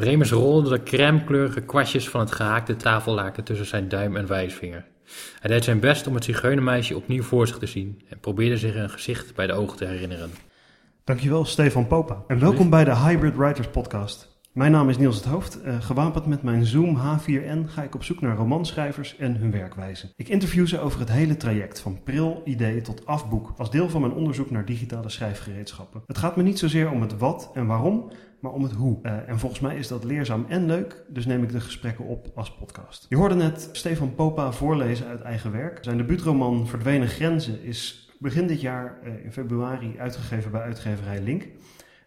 Remus rolde de crèmekleurige kwastjes van het gehaakte tafellaken tussen zijn duim en wijsvinger. Hij deed zijn best om het zigeunermeisje opnieuw voor zich te zien en probeerde zich een gezicht bij de ogen te herinneren. Dankjewel, Stefan Popa. En welkom bij de Hybrid Writers Podcast. Mijn naam is Niels het Hoofd. Uh, gewapend met mijn Zoom H4n ga ik op zoek naar romanschrijvers en hun werkwijze. Ik interview ze over het hele traject, van pril, idee tot afboek, als deel van mijn onderzoek naar digitale schrijfgereedschappen. Het gaat me niet zozeer om het wat en waarom, maar om het hoe. Uh, en volgens mij is dat leerzaam en leuk, dus neem ik de gesprekken op als podcast. Je hoorde net Stefan Popa voorlezen uit eigen werk. Zijn debuutroman Verdwenen Grenzen is begin dit jaar uh, in februari uitgegeven bij uitgeverij Link.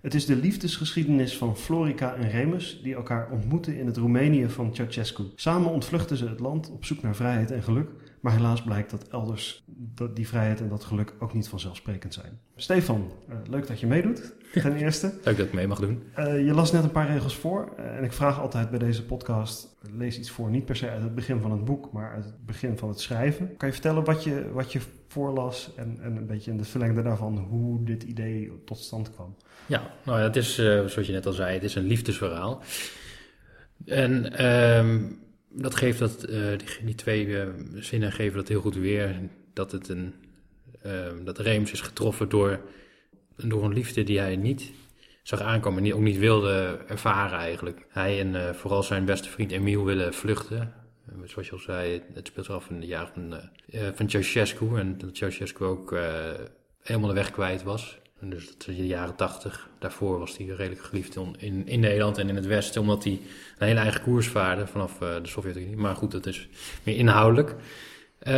Het is de liefdesgeschiedenis van Florica en Remus die elkaar ontmoeten in het Roemenië van Ceausescu. Samen ontvluchten ze het land op zoek naar vrijheid en geluk, maar helaas blijkt dat elders dat die vrijheid en dat geluk ook niet vanzelfsprekend zijn. Stefan, uh, leuk dat je meedoet, ten eerste. dat ik mee mag doen. Uh, je las net een paar regels voor uh, en ik vraag altijd bij deze podcast, lees iets voor, niet per se uit het begin van het boek, maar uit het begin van het schrijven. Kan je vertellen wat je, wat je voorlas en, en een beetje in de verlengde daarvan hoe dit idee tot stand kwam? Ja, nou ja, het is, uh, zoals je net al zei, het is een liefdesverhaal. En um, dat geeft dat, uh, die, die, twee uh, zinnen geven dat heel goed weer. Dat, het een, dat Reems is getroffen door, door een liefde die hij niet zag aankomen. En ook niet wilde ervaren eigenlijk. Hij en vooral zijn beste vriend Emiel willen vluchten. zoals je al zei, het speelt zich af in de jaren van, van Ceausescu. En dat Ceausescu ook helemaal de weg kwijt was. Dus dat is de jaren tachtig. Daarvoor was hij redelijk geliefd in, in Nederland en in het Westen, omdat hij een hele eigen koers vaarde vanaf uh, de Sovjet-Unie. Maar goed, dat is meer inhoudelijk. Uh,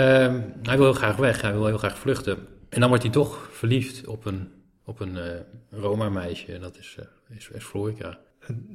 hij wil heel graag weg, hij wil heel graag vluchten. En dan wordt hij toch verliefd op een, op een uh, Roma-meisje. En dat is, is, is Florica.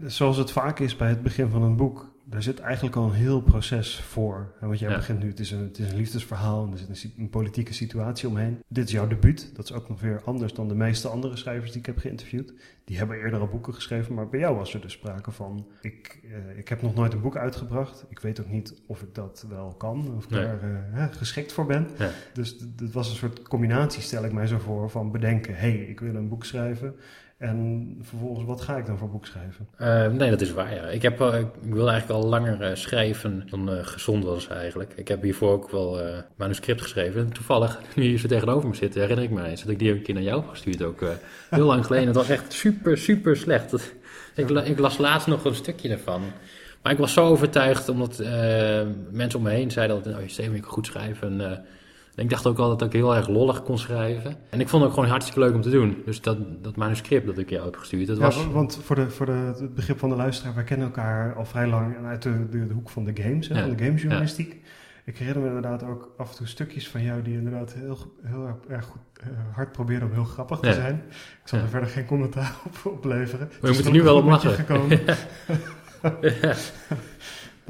Zoals het vaak is bij het begin van een boek, daar zit eigenlijk al een heel proces voor. Want jij ja. begint nu, het is, een, het is een liefdesverhaal en er zit een, een, politieke situatie omheen. Dit is jouw debuut. Dat is ook nog weer anders dan de meeste andere schrijvers die ik heb geïnterviewd. Die hebben eerder al boeken geschreven, maar bij jou was er dus sprake van... Ik, uh, ik heb nog nooit een boek uitgebracht. Ik weet ook niet of ik dat wel kan, of ik nee. daar uh, geschikt voor ben. Ja. Dus het was een soort combinatie, stel ik mij zo voor, van bedenken... hé, hey, ik wil een boek schrijven... En vervolgens, wat ga ik dan voor boek schrijven? Uh, nee, dat is waar. Ik, heb, uh, ik wilde eigenlijk al langer uh, schrijven dan gezond was eigenlijk. Ik heb hiervoor ook wel manuscript geschreven. Toevallig, nu je zo tegenover me zit, herinner ik me eens dat ik die een keer naar jou gestuurd ook. heel lang geleden. Het was echt super, super slecht. Ik, ik, las laatst nog een stukje ervan. Maar ik was zo overtuigd, omdat mensen om me heen zeiden dat oh, Steven, je kan goed schrijven. En, en ik dacht ook altijd dat ik heel erg lollig kon schrijven. En ik vond het ook gewoon hartstikke leuk om te doen. Dus dat, dat manuscript dat ik jou heb gestuurd, dat ja, was... Want voor, de, voor de, het begrip van de luisteraar, wij kennen elkaar al vrij lang uit de, de, de hoek van de games, hè, ja. van de gamesjournalistiek. Ja. Ik herinner me inderdaad ook af en toe stukjes van jou die inderdaad heel, heel erg goed, uh, hard proberen om heel grappig te zijn. Ik zal er verder geen commentaar op opleveren. Maar je moet er nu wel op lachen. Gekomen.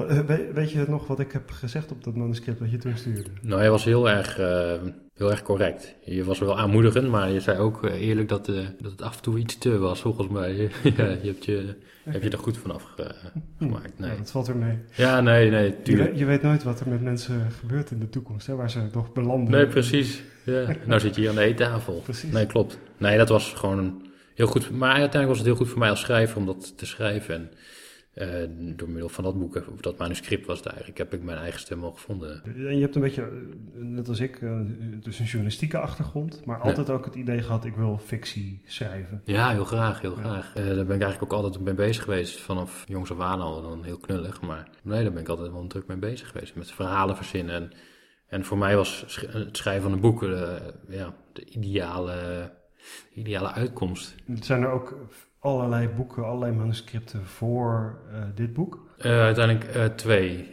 We, weet je nog wat ik heb gezegd op dat manuscript wat je toen stuurde? Nou, hij was heel erg, uh, heel erg correct. Je was wel aanmoedigend, maar je zei ook uh, eerlijk dat, uh, dat het af en toe iets te was, volgens mij. ja, je hebt je, okay. heb je er goed vanaf gemaakt. Nee. Ja, dat valt er mee. Ja, nee, nee, tuurlijk. Je, je, weet nooit wat er met mensen gebeurt in de toekomst, hè, waar ze nog belanden. Nee, precies. Ja. nou zit je hier aan de eettafel. Precies. Nee, klopt. Nee, dat was gewoon heel goed. Maar uiteindelijk was het heel goed voor mij als schrijver om dat te schrijven. En, uh, door middel van dat boek, of dat manuscript was het eigenlijk, heb ik mijn eigen stem al gevonden. En je hebt een beetje, net als ik, dus een journalistieke achtergrond, maar altijd ja. ook het idee gehad, ik wil fictie schrijven. Ja, heel graag, heel ja. graag. Uh, daar ben ik eigenlijk ook altijd mee bezig geweest, vanaf jongs af aan al, dan heel knullig, maar nee, daar ben ik altijd wel druk mee bezig geweest, met verhalen verzinnen. En, en voor mij was het schrijven van een boek ja, de ideale, ideale uitkomst. Zijn er ook allerlei boeken, allerlei manuscripten voor uh, dit boek? Uh, uiteindelijk uh, twee.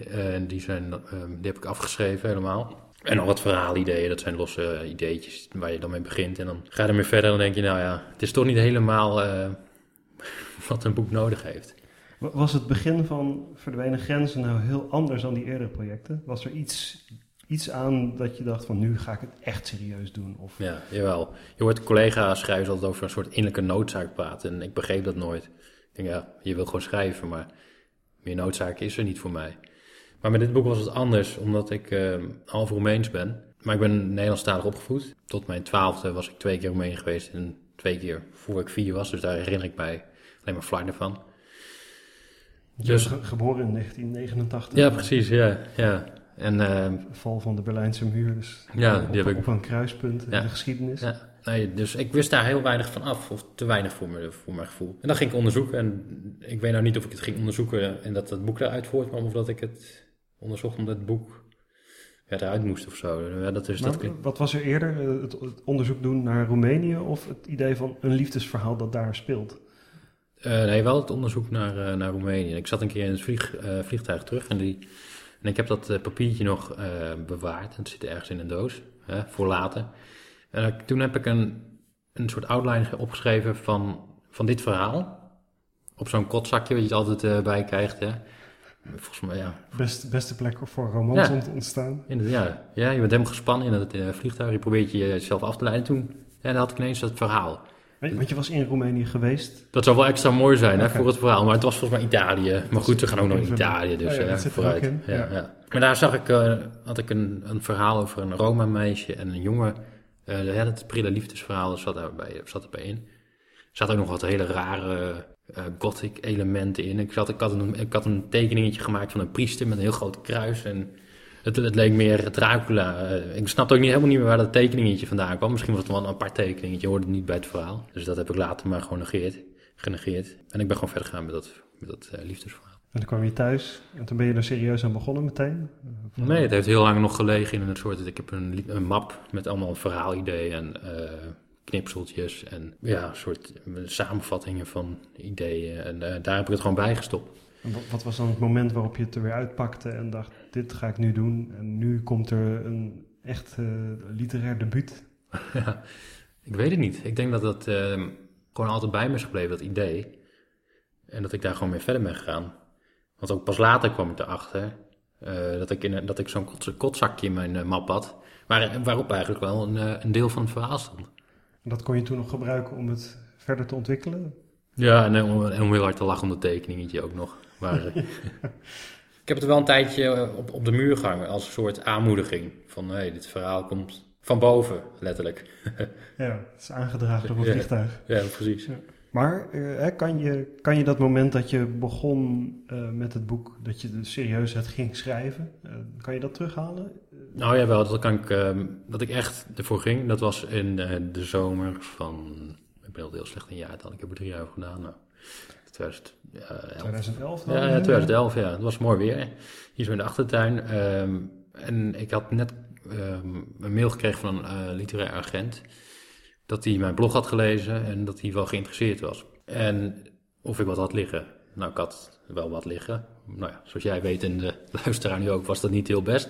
die, zijn, die heb ik afgeschreven helemaal. En nog wat verhaalideeën, dat zijn losse ideetjes waar je dan mee begint. En dan ga je ermee verder en dan denk je, nou ja, het is toch niet helemaal wat een boek nodig heeft. Was het begin van Verdwenen Grenzen nou heel anders dan die eerdere projecten? Was er iets iets aan dat je dacht van nu ga ik het echt serieus doen? Of... Ja, jawel. Je hoort collega-schrijvers altijd over een soort innerlijke noodzaak praten. En ik begreep dat nooit. Ik denk, ja, je wil gewoon schrijven, maar meer noodzaak is er niet voor mij. Maar met dit boek was het anders, omdat ik uh, half Roemeens ben. Maar ik ben Nederlandstalig opgevoed. Tot mijn twaalfde was ik twee keer Roemeen geweest en twee keer voor ik vier was. Dus daar herinner ik mij alleen maar flarden van. Dus ge geboren in 1989. Ja, precies, ja. ja. En, uh, Val van de Berlijnse muur, dus ja, op, die heb op ik... een kruispunt in de geschiedenis. Ja, nee, dus ik wist daar heel weinig van af, of te weinig voor, me, voor mijn gevoel. En dan ging ik onderzoeken en ik weet nou niet of ik het ging onderzoeken en dat het boek eruit voortkwam, of dat ik het onderzocht omdat het boek ja, eruit moest of zo. Ja, dat is, Maar dat klinkt- wat was er eerder? eh, Het, het onderzoek doen naar Roemenië of het idee van een liefdesverhaal dat daar speelt? Eh, nee, wel het onderzoek naar, eh, naar Roemenië. Ik zat een keer in het vlieg, eh, vliegtuig terug en, die, en ik heb dat eh, papiertje nog eh, bewaard. Het zit ergens in een doos, hè, voor later. En toen heb ik een, een soort outline ge- opgeschreven van, van dit verhaal. Op zo'n kotzakje, wat je het altijd eh, bij krijgt. Hè. Volgens mij, ja. Best, beste plek voor romans Ja. om te ontstaan. In het- ja, ja, je bent helemaal gespannen in het vliegtuig. Je probeert jezelf af te leiden. Toen ja, dan had ik ineens dat verhaal. Weet- Want je was in Roemenië geweest. Dat zou wel extra mooi zijn hè, voor het verhaal. Maar het was volgens mij Italië. Maar goed, we gaan ook naar Italië. Dus Ja, ja, vooruit. in, Ja, ja. Maar daar zag ik, eh, had ik een, een verhaal over een Roma-meisje en een jongen. Eh ja, het prille liefdesverhaal zat daarbij zat erbij in. Er zaten ook nog wat hele rare eh, gothic elementen in. Ik, zat, ik, had een, ik had een tekeningetje gemaakt van een priester met een heel groot kruis. En het, het leek meer Dracula. Eh, ik snapte ook niet, helemaal niet meer waar dat tekeningetje vandaan kwam. Misschien was het wel een apart tekeningetje, hoorde het niet bij het verhaal. Dus dat heb ik later maar gewoon negeerd, genegeerd. En ik ben gewoon verder gegaan met dat, met dat eh, liefdesverhaal. En toen kwam je thuis en toen ben je er serieus aan begonnen meteen? Of- Nee, het heeft heel lang nog gelegen in een soort... Ik heb een, een map met allemaal verhaalideeën en eh, knipseltjes en ja, een soort samenvattingen van ideeën. En daar heb ik het gewoon bij gestopt. En wat was dan het moment waarop je het er weer uitpakte en dacht, dit ga ik nu doen. En nu komt er een echt eh, literair debuut. Ja, ik weet het niet. Ik denk dat dat eh, gewoon altijd bij me is gebleven, dat idee. En dat ik daar gewoon mee verder ben gegaan. Want ook pas later kwam ik erachter eh, dat ik, in, dat ik zo'n kotzakje in mijn eh, map had. Waar, waarop eigenlijk wel een, een deel van het verhaal stond. En dat kon je toen nog gebruiken om het verder te ontwikkelen. Ja, en, om, en om heel hard te lachen om dat tekeningetje ook nog. Maar, ik heb het wel een tijdje eh, op, op de muur gehangen als een soort aanmoediging. Van, hé, dit verhaal komt van boven, letterlijk. Ja, het is aangedragen door een vliegtuig. Ja, precies. Maar eh, kan, je, kan je dat moment dat je begon eh, met het boek, dat je dus serieus het ging schrijven, kan je dat terughalen? Nou ja, wel, dat, kan ik, ehm, dat ik echt ervoor ging. Dat was in de zomer van... Ik ben al heel slecht in jaar, ik heb er drie jaar over gedaan. Nou, 2011. 2011 dan? Ja, ja, 2011, ja. Het was mooi weer. Hier zo in de achtertuin. Ehm, en ik had net ehm, een mail gekregen van een eh, literair agent. Dat hij mijn blog had gelezen en dat hij wel geïnteresseerd was. En of ik wat had liggen. Nou, ik had wel wat liggen. Nou ja, zoals jij weet en de luisteraar nu ook, was dat niet heel best.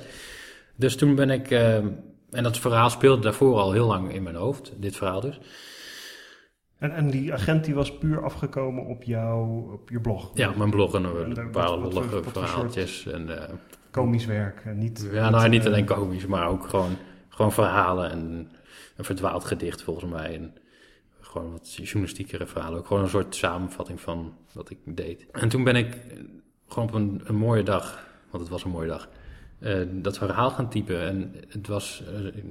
Dus toen ben ik... ehm, en dat verhaal speelde daarvoor al heel lang in mijn hoofd. Dit verhaal dus. En, en die agent die was puur afgekomen op, jou, op je blog? Ja, mijn blog en En een wat- wat voor- lollige wat verhaaltjes. En, eh, Komisch werk, eh, niet... Ja, nou niet eh, alleen komisch, maar ook gewoon, gewoon verhalen en een verdwaald gedicht volgens mij. En gewoon wat journalistiekere verhalen. Ook gewoon een soort samenvatting van wat ik deed. En toen ben ik gewoon op een, een mooie dag, want het was een mooie dag, eh, dat verhaal gaan typen. En het was,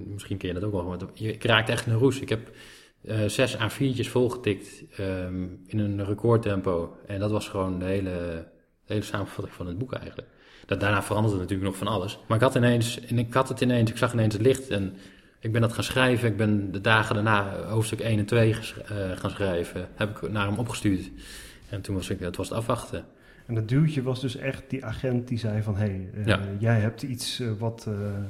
misschien ken je dat ook wel, maar ik raakte echt in een roes. Ik heb eh, zes A4'tjes volgetikt ehm, in een recordtempo. En dat was gewoon de hele, hele samenvatting van het boek eigenlijk. Dat, daarna veranderde natuurlijk nog van alles. Maar ik had ineens, en ik had het ineens, ik zag ineens het licht en ik ben dat gaan schrijven. Ik ben de dagen daarna hoofdstuk 1 en 2 ges- eh, gaan schrijven. Heb ik naar hem opgestuurd. En toen was ik, het was het afwachten. En dat duwtje was dus echt die agent die zei van... hé, hey, eh, Ja. jij hebt iets eh, wat,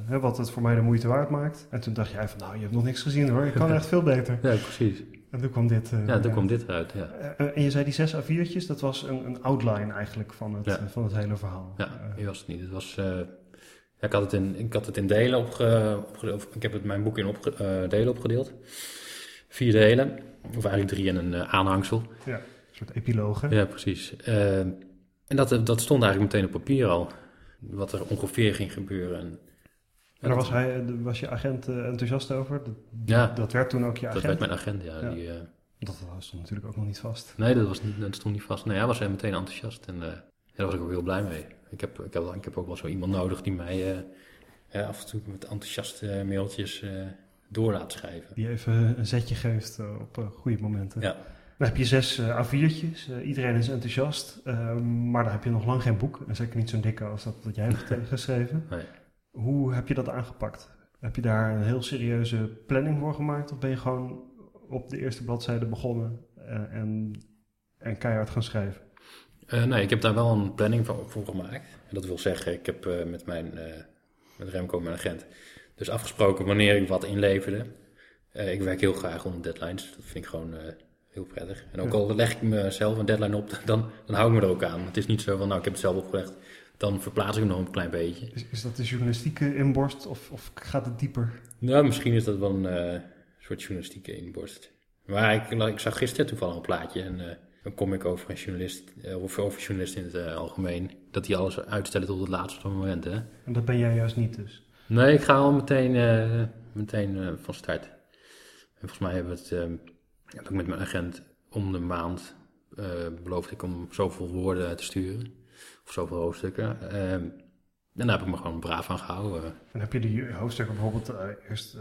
eh, wat het voor mij de moeite waard maakt. En toen dacht jij van, nou, je hebt nog niks gezien hoor. Ik kan echt veel beter. Ja, precies. En toen kwam dit... Ja, toen ja. kwam dit eruit. Ja, en je zei die zes A4'tjes, dat was een, een outline eigenlijk van het, Ja. van het hele verhaal. ja die was het niet. Het was, ja, ik, had het in, ik had het in delen opge, of Ik heb het mijn boek in opge, delen opgedeeld. Vier delen. Of eigenlijk drie en een aanhangsel. een soort epiloog, hè? Ja, precies. Eh, en dat, dat stond eigenlijk meteen op papier al. Wat er ongeveer ging gebeuren. En, daar was, hij, eh, was je agent eh, enthousiast over? Dat, Ja. dat werd toen ook je dat agent? werd mijn agent, ja. Ja. Die, eh, Dat stond natuurlijk ook nog niet vast. nee, dat, was niet, dat stond niet vast. Nee, hij was er meteen enthousiast. En eh, daar was ik ook heel blij mee. Ik heb, ik heb, ik heb ook wel zo iemand nodig die mij eh, eh, af en toe met enthousiaste mailtjes eh, door laat schrijven. Die even een zetje geeft eh, op eh, goede momenten. Ja. Dan heb je zes uh, A4'tjes, uh, iedereen is enthousiast, uh, maar dan heb je nog lang geen boek. En zeker niet zo'n dikke als dat, dat jij hebt geschreven. Nee. Hoe heb je dat aangepakt? Heb je daar een heel serieuze planning voor gemaakt? Of ben je gewoon op de eerste bladzijde begonnen en, en keihard gaan schrijven? nee, ik heb daar wel een planning voor, voor gemaakt. En dat wil zeggen, ik heb met, mijn, met Remco, mijn agent, dus afgesproken wanneer ik wat inleverde. ik werk heel graag onder deadlines. Dat vind ik gewoon heel prettig. En ook al leg ik mezelf een deadline op, dan, dan hou ik me er ook aan. Het is niet zo van, nou, ik heb het zelf opgelegd. Dan verplaats ik hem nog een klein beetje. Is, is dat de journalistieke inborst of, of gaat het dieper? Nou, misschien is dat wel een uh, soort journalistieke inborst. Maar ik, ik zag gisteren toevallig een plaatje en uh, een comic over een journalist, uh, of over journalisten in het algemeen, dat die alles uitstellen tot het laatste moment. Hè? En dat ben jij juist niet dus? Nee, ik ga al meteen, meteen van start. En volgens mij hebben we het ehm, heb ik met mijn agent om de maand uh, beloofd ik om zoveel woorden te sturen. Of zoveel hoofdstukken. Uh, en daar heb ik me gewoon braaf aan gehouden. En heb je die hoofdstukken bijvoorbeeld uh, eerst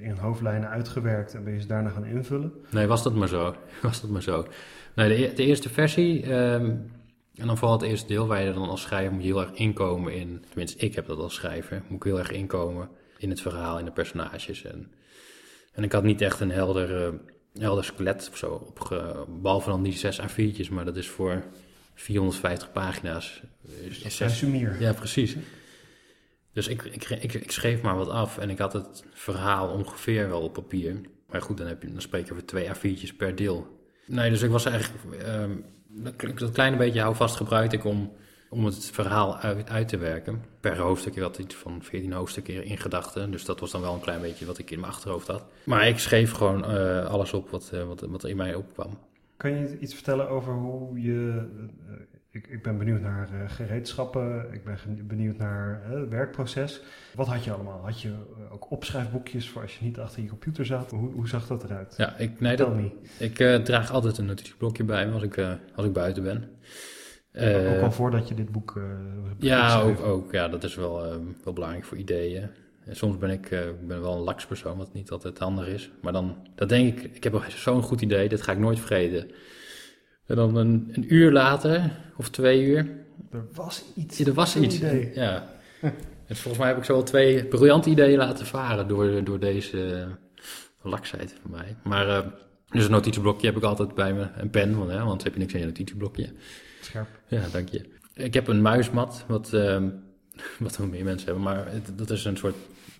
in hoofdlijnen uitgewerkt en ben je ze daarna gaan invullen? Nee, was dat maar zo. was dat maar zo. Nee, de, e-, de eerste versie, um, en dan vooral het eerste deel waar je dan als schrijver moet je heel erg inkomen in, tenminste ik heb dat als schrijver, moet ik heel erg inkomen in het verhaal, in de personages. En, en ik had niet echt een helder helder skelet of zo. Opge, behalve dan die zes A4'tjes, maar dat is voor 450 pagina's. Is zes, sumier. Ja, precies. Dus ik, ik, ik, ik, schreef maar wat af en ik had het verhaal ongeveer wel op papier. Maar goed, dan, heb je, dan spreek je over twee A4'tjes per deel. Nee, dus ik was eigenlijk... Um, dat kleine beetje houvast gebruikte ik om om het verhaal uit, uit, te werken. Per hoofdstuk, ik had iets van 14 hoofdstukken in gedachten. Dus dat was dan wel een klein beetje wat ik in mijn achterhoofd had. Maar ik schreef gewoon uh, alles op wat, uh, wat, wat in mij opkwam. Kan je iets vertellen over hoe je... Uh, ik, ik, ben benieuwd naar gereedschappen, ik ben benieuwd naar het werkproces. Wat had je allemaal? Had je ook opschrijfboekjes voor als je niet achter je computer zat? Hoe, hoe zag dat eruit? Ja, ik, nee, dat, niet. ik draag altijd een notitieblokje bij me als ik, als ik buiten ben. Uh, ook al voordat je dit boek. Uh, ja, ook, ook, ja, dat is wel, uh, wel belangrijk voor ideeën. En soms ben ik ben wel een lakspersoon, wat niet altijd handig is. Maar dan, dan denk ik, ik heb zo'n goed idee, dit ga ik nooit vergeten. En dan een, een uur later, of twee uur. Er was iets. Ja, er was iets. Idee. Ja. en volgens mij heb ik zo wel twee briljante ideeën laten varen door, door deze laksheid van mij. Maar dus een notitieblokje heb ik altijd bij me, een pen, want, hè, want heb je niks in je notitieblokje. Scherp. Ja, dank je. Ik heb een muismat, wat, uh, wat wel meer mensen hebben, maar het, dat is een soort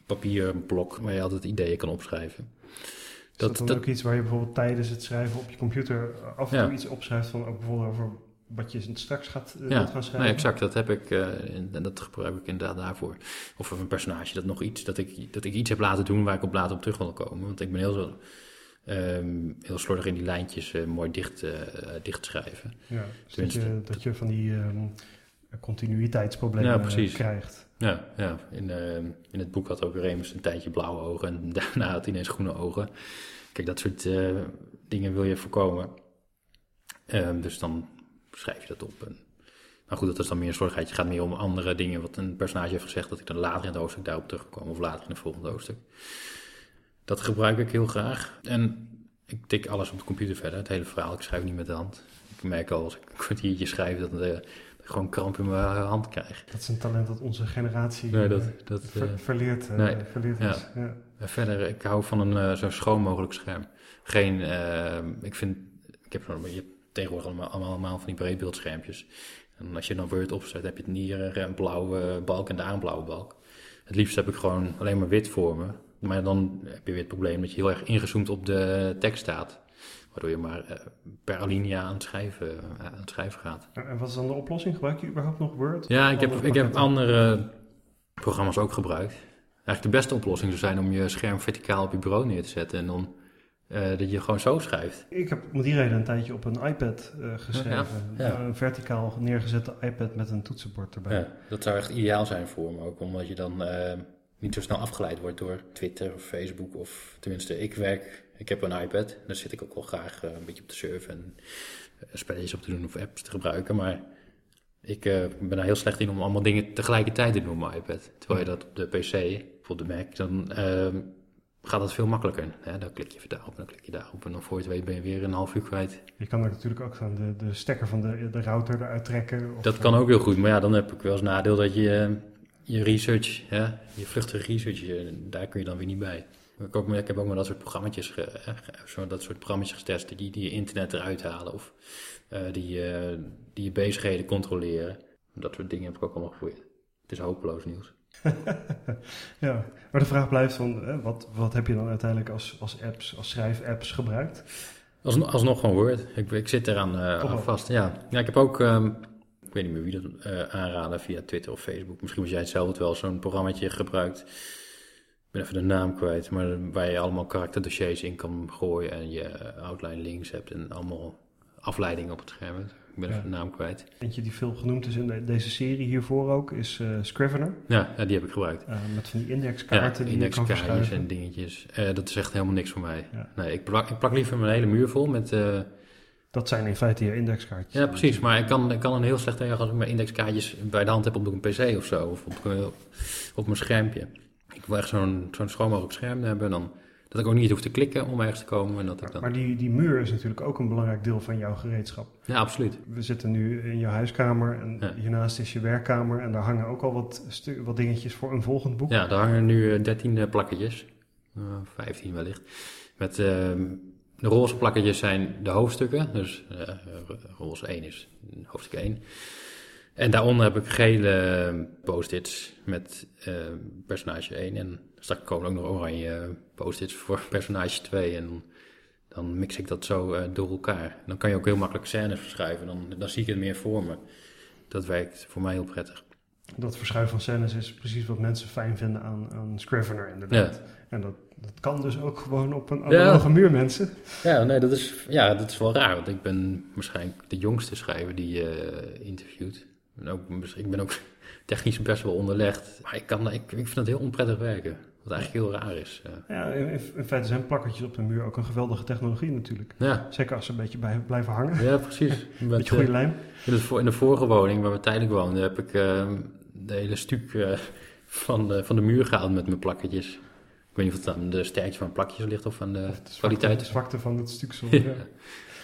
papierblok waar je altijd ideeën kan opschrijven. Is dat, dat dan ook iets waar je bijvoorbeeld tijdens het schrijven op je computer af en toe iets opschrijft van ook bijvoorbeeld over wat je straks gaat, uh, ja, gaan schrijven? Nee, exact. Dat heb ik uh, en dat gebruik ik inderdaad daarvoor. Of een personage dat nog iets, dat ik, dat ik iets heb laten doen waar ik op later op terug wil komen. Want ik ben heel zo Um, heel slordig in die lijntjes uh, mooi dicht, uh, dicht schrijven. Ja, dus dat, je, dat je van die um, continuïteitsproblemen ja, precies. krijgt. Ja, ja. In, uh, in het boek had ook Remus een tijdje blauwe ogen en daarna had hij ineens groene ogen. Kijk, dat soort dingen wil je voorkomen. Um, dus dan schrijf je dat op. En, maar goed, dat is dan meer een zorgheid. Je gaat meer om andere dingen wat een personage heeft gezegd, dat ik dan later in het hoofdstuk daarop terugkom of later in het volgende hoofdstuk. Dat gebruik ik heel graag. En ik tik alles op de computer verder, het hele verhaal. Ik schrijf niet met de hand. Ik merk al als ik een kwartiertje schrijf dat, uh, ik gewoon kramp in mijn hand krijg. Dat is een talent dat onze generatie nee, dat, dat, ver, uh, verleerd, uh, nee, verleerd is. Ja. Ja. Verder, ik hou van een zo schoon mogelijk scherm. Geen, ik vind, ik heb je hebt tegenwoordig allemaal, allemaal van die breedbeeldschermpjes. En als je dan Word opzet, heb je het hier een blauwe balk en daar een blauwe balk. Het liefst heb ik gewoon alleen maar wit voor me. Maar dan heb je weer het probleem dat je heel erg ingezoomd op de tekst staat. Waardoor je maar uh, per alinea aan het, schrijven, uh, aan het schrijven gaat. En wat is dan de oplossing? Gebruik je überhaupt nog Word? Ja, ik heb, ik heb andere programma's ook gebruikt. Eigenlijk de beste oplossing zou zijn om je scherm verticaal op je bureau neer te zetten en dan uh, dat je gewoon zo schrijft. Ik heb om die reden een tijdje op een iPad uh, geschreven. Ja, ja. Een verticaal neergezette iPad met een toetsenbord erbij. Ja, dat zou echt ideaal zijn voor me ook, omdat je dan uh, niet zo snel afgeleid wordt door Twitter of Facebook. Of tenminste, ik werk, ik heb een iPad. Daar zit ik ook wel graag een beetje op te surfen en spelletjes op te doen of apps te gebruiken. Maar ik ben daar heel slecht in om allemaal dingen tegelijkertijd te doen op mijn iPad. Terwijl je dat op de PC of op de Mac, dan gaat dat veel makkelijker. Hè? Dan klik je daarop en dan klik je daarop. En dan voor je het weet ben je weer een half uur kwijt. Je kan er natuurlijk ook van de, de stekker van de, de router eruit trekken. Of dat kan ook heel goed. Maar ja, dan heb ik wel eens nadeel dat je je research, hè, je vluchtige research, daar kun je dan weer niet bij. Ik, ook, ik heb ook maar dat soort programma's, dat soort programma's getest die, die je internet eruit halen of uh, die, uh, die je bezigheden controleren. Dat soort dingen heb ik ook allemaal geprobeerd. Het is hopeloos nieuws. ja, maar de vraag blijft van, wat, wat heb je dan uiteindelijk als, als apps, als schrijf-apps gebruikt? Als, alsnog gewoon Word. Ik, ik zit eraan uh, vast. Ja. ja, ik heb ook, um, ik weet niet meer wie dat uh, aanraden via Twitter of Facebook. Misschien was jij hetzelfde wel zo'n programmaatje gebruikt. Ik ben even de naam kwijt, maar waar je allemaal karakterdossiers in kan gooien en je outline links hebt en allemaal afleidingen op het scherm. Ik ben even de naam kwijt. Eentje die veel genoemd is in deze serie hiervoor ook, is uh, Scrivener. Ja, ja, die heb ik gebruikt. Uh, met van die indexkaarten ja, die verschuiven. en dingetjes. Dat is echt helemaal niks voor mij. Nee, ik plak, ik plak liever mijn hele muur vol met... dat zijn in feite je indexkaartjes. Ja, precies. Maar ik kan, ik kan een heel slecht tegen als ik mijn indexkaartjes bij de hand heb op een pc of zo. Of op, op mijn schermpje. Ik wil echt zo'n zo'n schoon mogelijk scherm hebben. Dan dat ik ook niet hoef te klikken om ergens te komen. En dat ik dan... Maar die, die muur is natuurlijk ook een belangrijk deel van jouw gereedschap. Ja, absoluut. We zitten nu in jouw huiskamer en hiernaast is je werkkamer. En daar hangen ook al wat, wat dingetjes voor een volgend boek. Ja, daar hangen nu 13 uh, plakketjes. Uh, 15 wellicht. Met ehm, de roze plakketjes zijn de hoofdstukken. Dus uh, roze 1 is hoofdstuk 1. En daaronder heb ik gele post-its met uh, personage 1. En straks komen ook nog oranje post-its voor personage 2. En dan mix ik dat zo uh, door elkaar. Dan kan je ook heel makkelijk scènes verschuiven. Dan, dan zie ik het meer voor me. Dat werkt voor mij heel prettig. Dat verschuiven van scènes is precies wat mensen fijn vinden aan, aan Scrivener inderdaad. Ja. En dat, dat kan dus ook gewoon op een analoge ja. muur, mensen. Ja, nee, dat is, ja, dat is wel raar. Want ik ben waarschijnlijk de jongste schrijver die je uh, interviewt. En ook, ik ben ook technisch best wel onderlegd. Maar ik, kan, ik, ik vind het heel onprettig werken. Wat eigenlijk heel raar is. Ja, in, in, feite zijn plakkertjes op de muur ook een geweldige technologie natuurlijk. Ja. Zeker als ze een beetje bij, blijven hangen. Ja, precies. Met, beetje goede lijm. In, het, in de vorige woning waar we tijdelijk woonden, heb ik uh, de hele stuk uh, van, de, van de muur gehaald met mijn plakketjes. Ik weet niet of het aan de sterkte van plakjes ligt of aan de, de kwaliteit. De zwakte van het stuk. ja.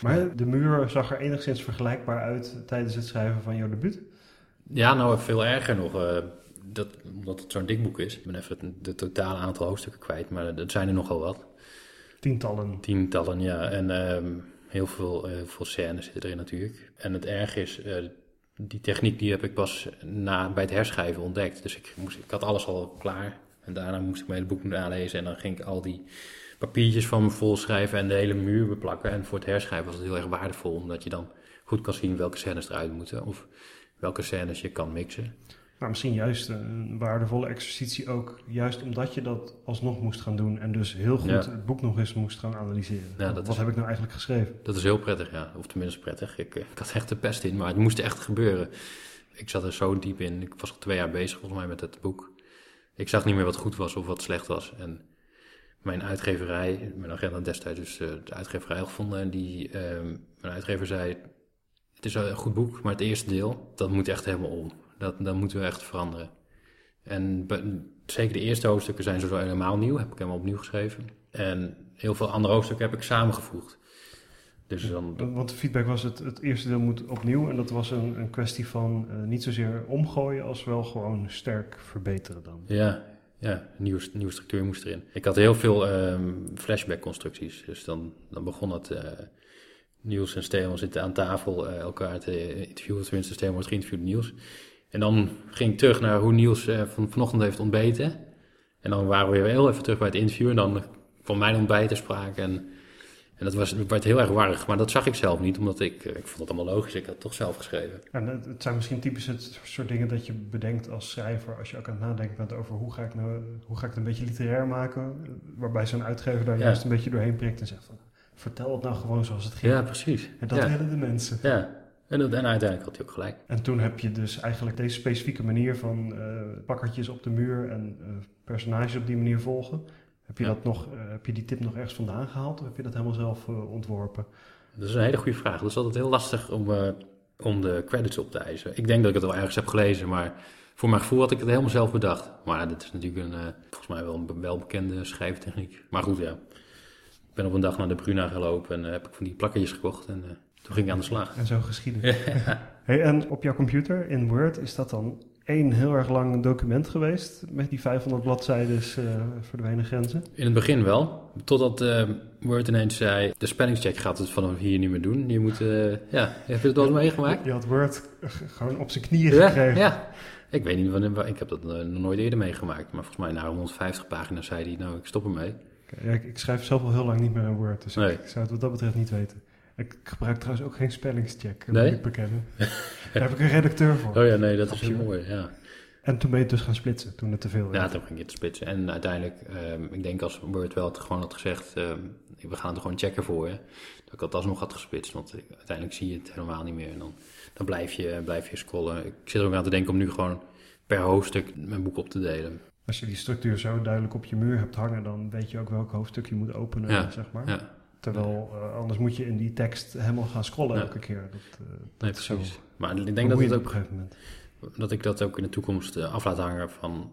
Maar de muur zag er enigszins vergelijkbaar uit tijdens het schrijven van jouw debuut? Ja, nou veel erger nog. Uh, dat, omdat het zo'n dik boek is. Ik ben even het de totale aantal hoofdstukken kwijt, maar dat zijn er nogal wat. Tientallen. Tientallen, ja. En um, heel veel, heel veel scènes zitten erin natuurlijk. En het erg is, uh, die techniek die heb ik pas na, bij het herschrijven ontdekt. Dus ik, moest, ik had alles al klaar. En daarna moest ik mijn hele boek nalezen. En dan ging ik al die papiertjes van me vol schrijven en de hele muur beplakken. En voor het herschrijven was het heel erg waardevol, omdat je dan goed kan zien welke scènes eruit moeten. Of welke scènes je kan mixen. Maar misschien juist een waardevolle exercitie ook, juist omdat je dat alsnog moest gaan doen en dus heel goed het boek nog eens moest gaan analyseren. Ja, Wat heb ik nou eigenlijk geschreven? Dat is heel prettig, ja. Of tenminste prettig. Ik, ik had echt de pest in, maar het moest echt gebeuren. Ik zat er zo diep in. Ik was al twee jaar bezig volgens mij met het boek. Ik zag niet meer wat goed was of wat slecht was. En mijn uitgeverij, mijn agent destijds dus uh, de uitgeverij gevonden. En die, uh, mijn uitgever zei, het is een goed boek, maar het eerste deel, dat moet echt helemaal om. Dat, dat moeten we echt veranderen. En zeker de eerste hoofdstukken zijn zo helemaal nieuw, heb ik helemaal opnieuw geschreven. En heel veel andere hoofdstukken heb ik samengevoegd. Dus dan... Want de feedback was het, het eerste deel moet opnieuw. En dat was een, een kwestie van uh, niet zozeer omgooien als wel gewoon sterk verbeteren dan. Ja, ja nieuwe, nieuwe structuur moest erin. Ik had heel veel um, flashback constructies. Dus dan, dan begon het... Uh, Niels en Stefan zitten aan tafel uh, elkaar te interviewen. Tenminste, Stefan wordt geïnterviewd Niels. En dan ging ik terug naar hoe Niels van, vanochtend heeft ontbeten. En dan waren we weer heel even terug bij het interview. En dan kwam mijn ontbijt sprake. En, en dat was, werd heel erg warrig. Maar dat zag ik zelf niet, omdat ik, ik vond het allemaal logisch. Ik had het toch zelf geschreven. En het zijn misschien typisch het soort dingen dat je bedenkt als schrijver. Als je ook aan het nadenken bent over hoe ga ik, nou, hoe ga ik het een beetje literair maken. Waarbij zo'n uitgever daar juist een beetje doorheen prikt en zegt van vertel het nou gewoon zoals het ging. Ja, precies. En dat willen de mensen. Ja, en, en uiteindelijk had hij ook gelijk. En toen heb je dus eigenlijk deze specifieke manier van uh, pakkertjes op de muur en uh, personages op die manier volgen. Heb je, dat nog, uh, heb je die tip nog ergens vandaan gehaald of heb je dat helemaal zelf ontworpen? Dat is een hele goede vraag. Dat is altijd heel lastig om, om de credits op te eisen. Ik denk dat ik het wel ergens heb gelezen, maar voor mijn gevoel had ik het helemaal zelf bedacht. Maar dit is natuurlijk een, uh, volgens mij wel een welbekende schrijftechniek. Maar goed, ja. Ik ben op een dag naar de Bruna gelopen en uh, heb ik van die plakketjes gekocht en uh, toen ging ik aan de slag. En zo geschieden. hey, en op jouw computer in Word is dat dan één heel erg lang document geweest met die 500 bladzijden uh, verdwenen grenzen? In het begin wel, totdat uh, Word ineens zei, de spellingscheck gaat het vanaf hier niet meer doen. Je moet, uh, ja, heb je het wel meegemaakt? Je had Word gewoon op zijn knieën ja, gekregen. Ja, ik weet niet wanneer, ik heb dat nog nooit eerder meegemaakt. Maar volgens mij na 150 pagina's zei hij, nou ik stop ermee. Ja, ik, ik, schrijf zelf al heel lang niet meer in Word, dus nee. ik, ik zou het wat dat betreft niet weten. Ik gebruik trouwens ook geen spellingscheck, nee? moet ik bekennen. Daar heb ik een redacteur voor. Oh ja, nee, dat is heel mooi, ja. En toen ben je dus gaan splitsen, toen het te veel werd. Ja, toen ging je te splitsen. En uiteindelijk, um, ik denk als Word wel het gewoon had gezegd, um, we gaan er gewoon checken voor je. Dat ik dat alsnog had gesplitst, want uiteindelijk zie je het helemaal niet meer. En dan, dan blijf, je, blijf je scrollen. Ik zit er ook aan te denken om nu gewoon per hoofdstuk mijn boek op te delen. Als je die structuur zo duidelijk op je muur hebt hangen, dan weet je ook welk hoofdstuk je moet openen, ja, zeg maar. Ja. Terwijl uh, anders moet je in die tekst helemaal gaan scrollen ja. elke keer. Dat, uh, nee, precies. Zo maar ik denk dat het ook, op een gegeven moment. Dat ik dat ook in de toekomst uh, af laat hangen van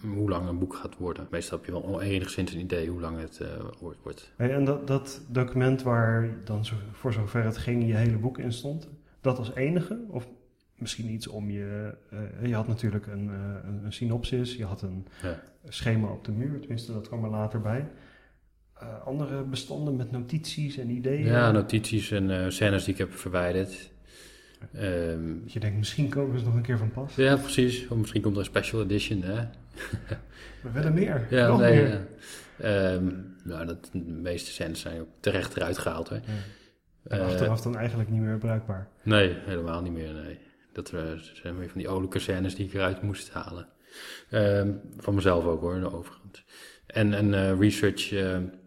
hoe lang een boek gaat worden. Meestal heb je wel enigszins een idee hoe lang het wordt. Hey, en dat, dat, document waar dan zo, voor zover het ging je hele boek in stond, dat als enige? Of misschien iets om je... je had natuurlijk een, een, een, synopsis, je had een ja. schema op de muur, tenminste dat kwam er later bij. Andere bestanden met notities en ideeën? Ja, notities en scènes die ik heb verwijderd. Um, je denkt, misschien komen ze nog een keer van pas. Ja, precies. Of misschien komt er een special edition, hè? We willen meer. Ja, nog nee, meer. Ja. Um, nou, dat, de meeste scènes zijn ook terecht eruit gehaald, hè. Ja. En uh, achteraf dan eigenlijk niet meer bruikbaar? Nee, helemaal niet meer, nee. Dat zijn weer van die olijke scènes die ik eruit moest halen. Um, van mezelf ook, hoor, overigens. En, en research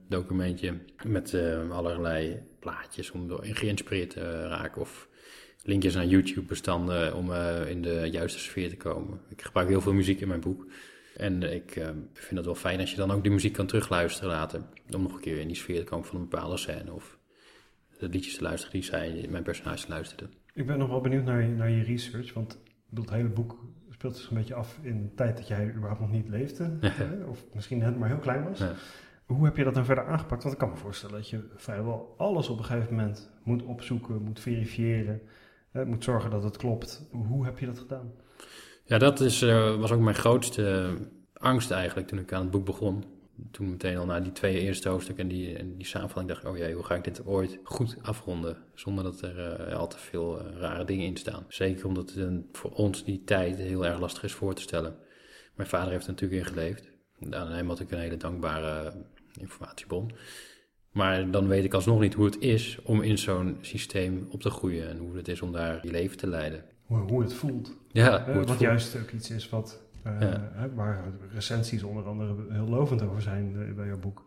documentje met allerlei plaatjes om door geïnspireerd te raken of linkjes naar YouTube-bestanden om uh, in de juiste sfeer te komen. Ik gebruik heel veel muziek in mijn boek. En ik uh, vind het wel fijn als je dan ook die muziek kan terugluisteren later. Om nog een keer in die sfeer te komen van een bepaalde scène. Of de liedjes te luisteren die zij, mijn personage luisterde. Ik ben nog wel benieuwd naar, naar je research. Want het hele boek speelt zich een beetje af in de tijd dat jij überhaupt nog niet leefde. of misschien net maar heel klein was. Ja. Hoe heb je dat dan verder aangepakt? Want ik kan me voorstellen dat je vrijwel alles op een gegeven moment moet opzoeken, moet verifiëren, hè, moet zorgen dat het klopt. Hoe heb je dat gedaan? Ja, dat is, uh, was ook mijn grootste angst eigenlijk toen ik aan het boek begon. Toen meteen al na die twee eerste hoofdstukken en die, en die dacht ik, oh jee, hoe ga ik dit ooit goed afronden? Zonder dat er uh, al te veel rare dingen in staan. Zeker omdat het voor ons die tijd heel erg lastig is voor te stellen. Mijn vader heeft er natuurlijk in geleefd. Aan had ik een hele dankbare informatiebron. Maar dan weet ik alsnog niet hoe het is om in zo'n systeem op te groeien en hoe het is om daar je leven te leiden. Hoe, hoe het voelt. Ja, hoe het wat juist ook iets is wat, uh, hè, waar recensies onder andere heel lovend over zijn uh, bij jouw boek.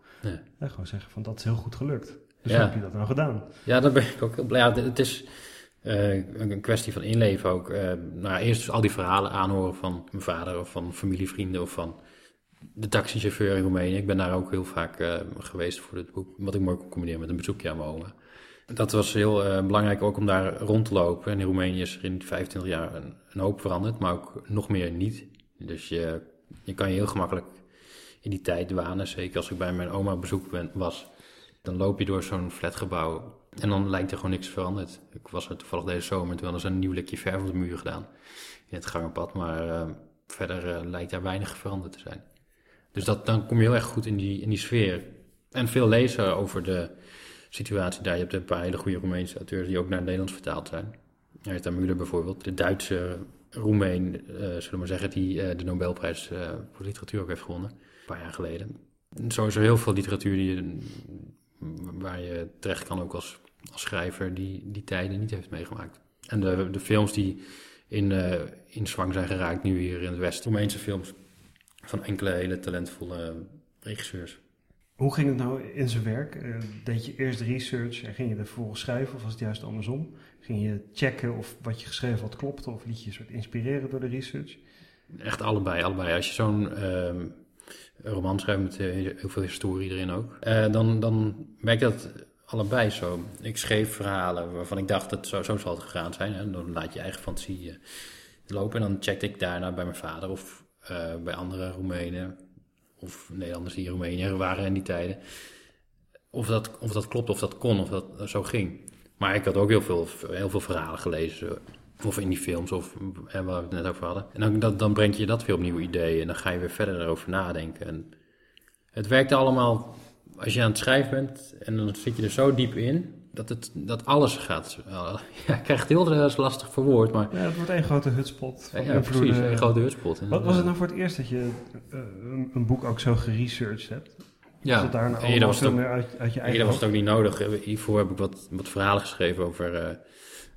Ja. gewoon zeggen van dat is heel goed gelukt. Dus hoe heb je dat nou gedaan? Ja, dat ben ik ook heel blij. Ja, het is uh, een kwestie van inleven ook. nou, eerst dus al die verhalen aanhoren van mijn vader of van familievrienden of van de taxichauffeur in Roemenië. Ik ben daar ook heel vaak uh, geweest voor dit boek. Wat ik mooi kon combineren met een bezoekje aan mijn oma. Dat was heel uh, belangrijk ook om daar rond te lopen. En in Roemenië is er in 25 jaar een, hoop veranderd, maar ook nog meer niet. Dus je, je kan je heel gemakkelijk in die tijd wanen. Zeker als ik bij mijn oma op bezoek was. Dan loop je door zo'n flatgebouw en dan lijkt er gewoon niks veranderd. Ik was er toevallig deze zomer en toen hadden ze een nieuw likje verf op de muur gedaan. In het gangenpad, maar uh, verder lijkt daar weinig veranderd te zijn. Dus dat, dan kom je heel erg goed in die, in die sfeer. En veel lezen over de situatie daar. Je hebt een paar hele goede Roemeense auteurs die ook naar het Nederlands vertaald zijn. Rita Müller bijvoorbeeld, de Duitse Roemeen, uh, zullen we maar zeggen, die uh, de Nobelprijs uh, voor literatuur ook heeft gewonnen, een paar jaar geleden. En zo is er heel veel literatuur die je, waar je terecht kan ook als, als schrijver die die tijden niet heeft meegemaakt. En de, de films die in, in zwang zijn geraakt nu hier in het Westen, Roemeense films, van enkele hele talentvolle regisseurs. Hoe ging het nou in zijn werk? Uh, deed je eerst research en ging je er vervolgens schrijven of was het juist andersom? Ging je checken of wat je geschreven had klopte of liet je soort inspireren door de research? Echt allebei, allebei. Als je zo'n uh, roman schrijft met uh, heel veel historie erin ook, eh, dan, dan werkt dat allebei zo. Ik schreef verhalen waarvan ik dacht dat zo, zo zal het gegaan zijn. En dan laat je eigen fantasie lopen. En dan checkte ik daarna bij mijn vader of eh, bij andere Roemenen of Nederlanders die Roemenië waren in die tijden. Of dat, of dat klopt, of dat kon, of dat zo ging. Maar ik had ook heel veel, heel veel verhalen gelezen. Of in die films, of hè, waar we het net over hadden. En dan, dan, dan breng je dat weer op nieuwe ideeën. En dan ga je weer verder erover nadenken. En het werkte allemaal als je aan het schrijven bent. En dan zit je er zo diep in. Dat, het, dat alles gaat. Ja, ik krijg het heel lastig verwoord, maar... Ja, het wordt één grote hutspot. Ja, ja precies, één grote hutspot. Wat was het nou voor het eerst dat je uh, een, boek ook zo geresearched hebt? Ja, was daar nou was, het ook, meer uit, uit je eigen was het ook niet nodig. Hiervoor heb ik wat, wat verhalen geschreven over, uh,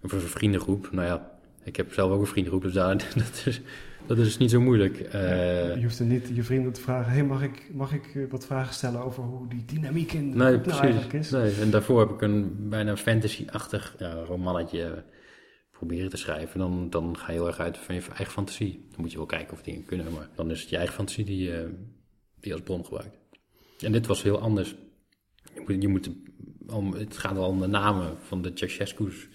over een vriendengroep. Nou ja, ik heb zelf ook een vriendengroep, dus daar, dat, is, dat is niet zo moeilijk. Uh, je hoeft er niet je vrienden te vragen: hey, mag, ik, mag ik eh, wat vragen stellen over hoe die dynamiek in de nee, nou eigenlijk is? Nee, en daarvoor heb ik een bijna fantasy-achtig ja, romannetje proberen te schrijven. Dan, dan ga je heel erg uit van je eigen fantasie. Dan moet je wel kijken of dingen kunnen, maar dan is het je eigen fantasie die, die je als bron gebruikt. En dit was heel anders. Je moet, je moet, om, het gaat wel om de namen van de Ceausescu's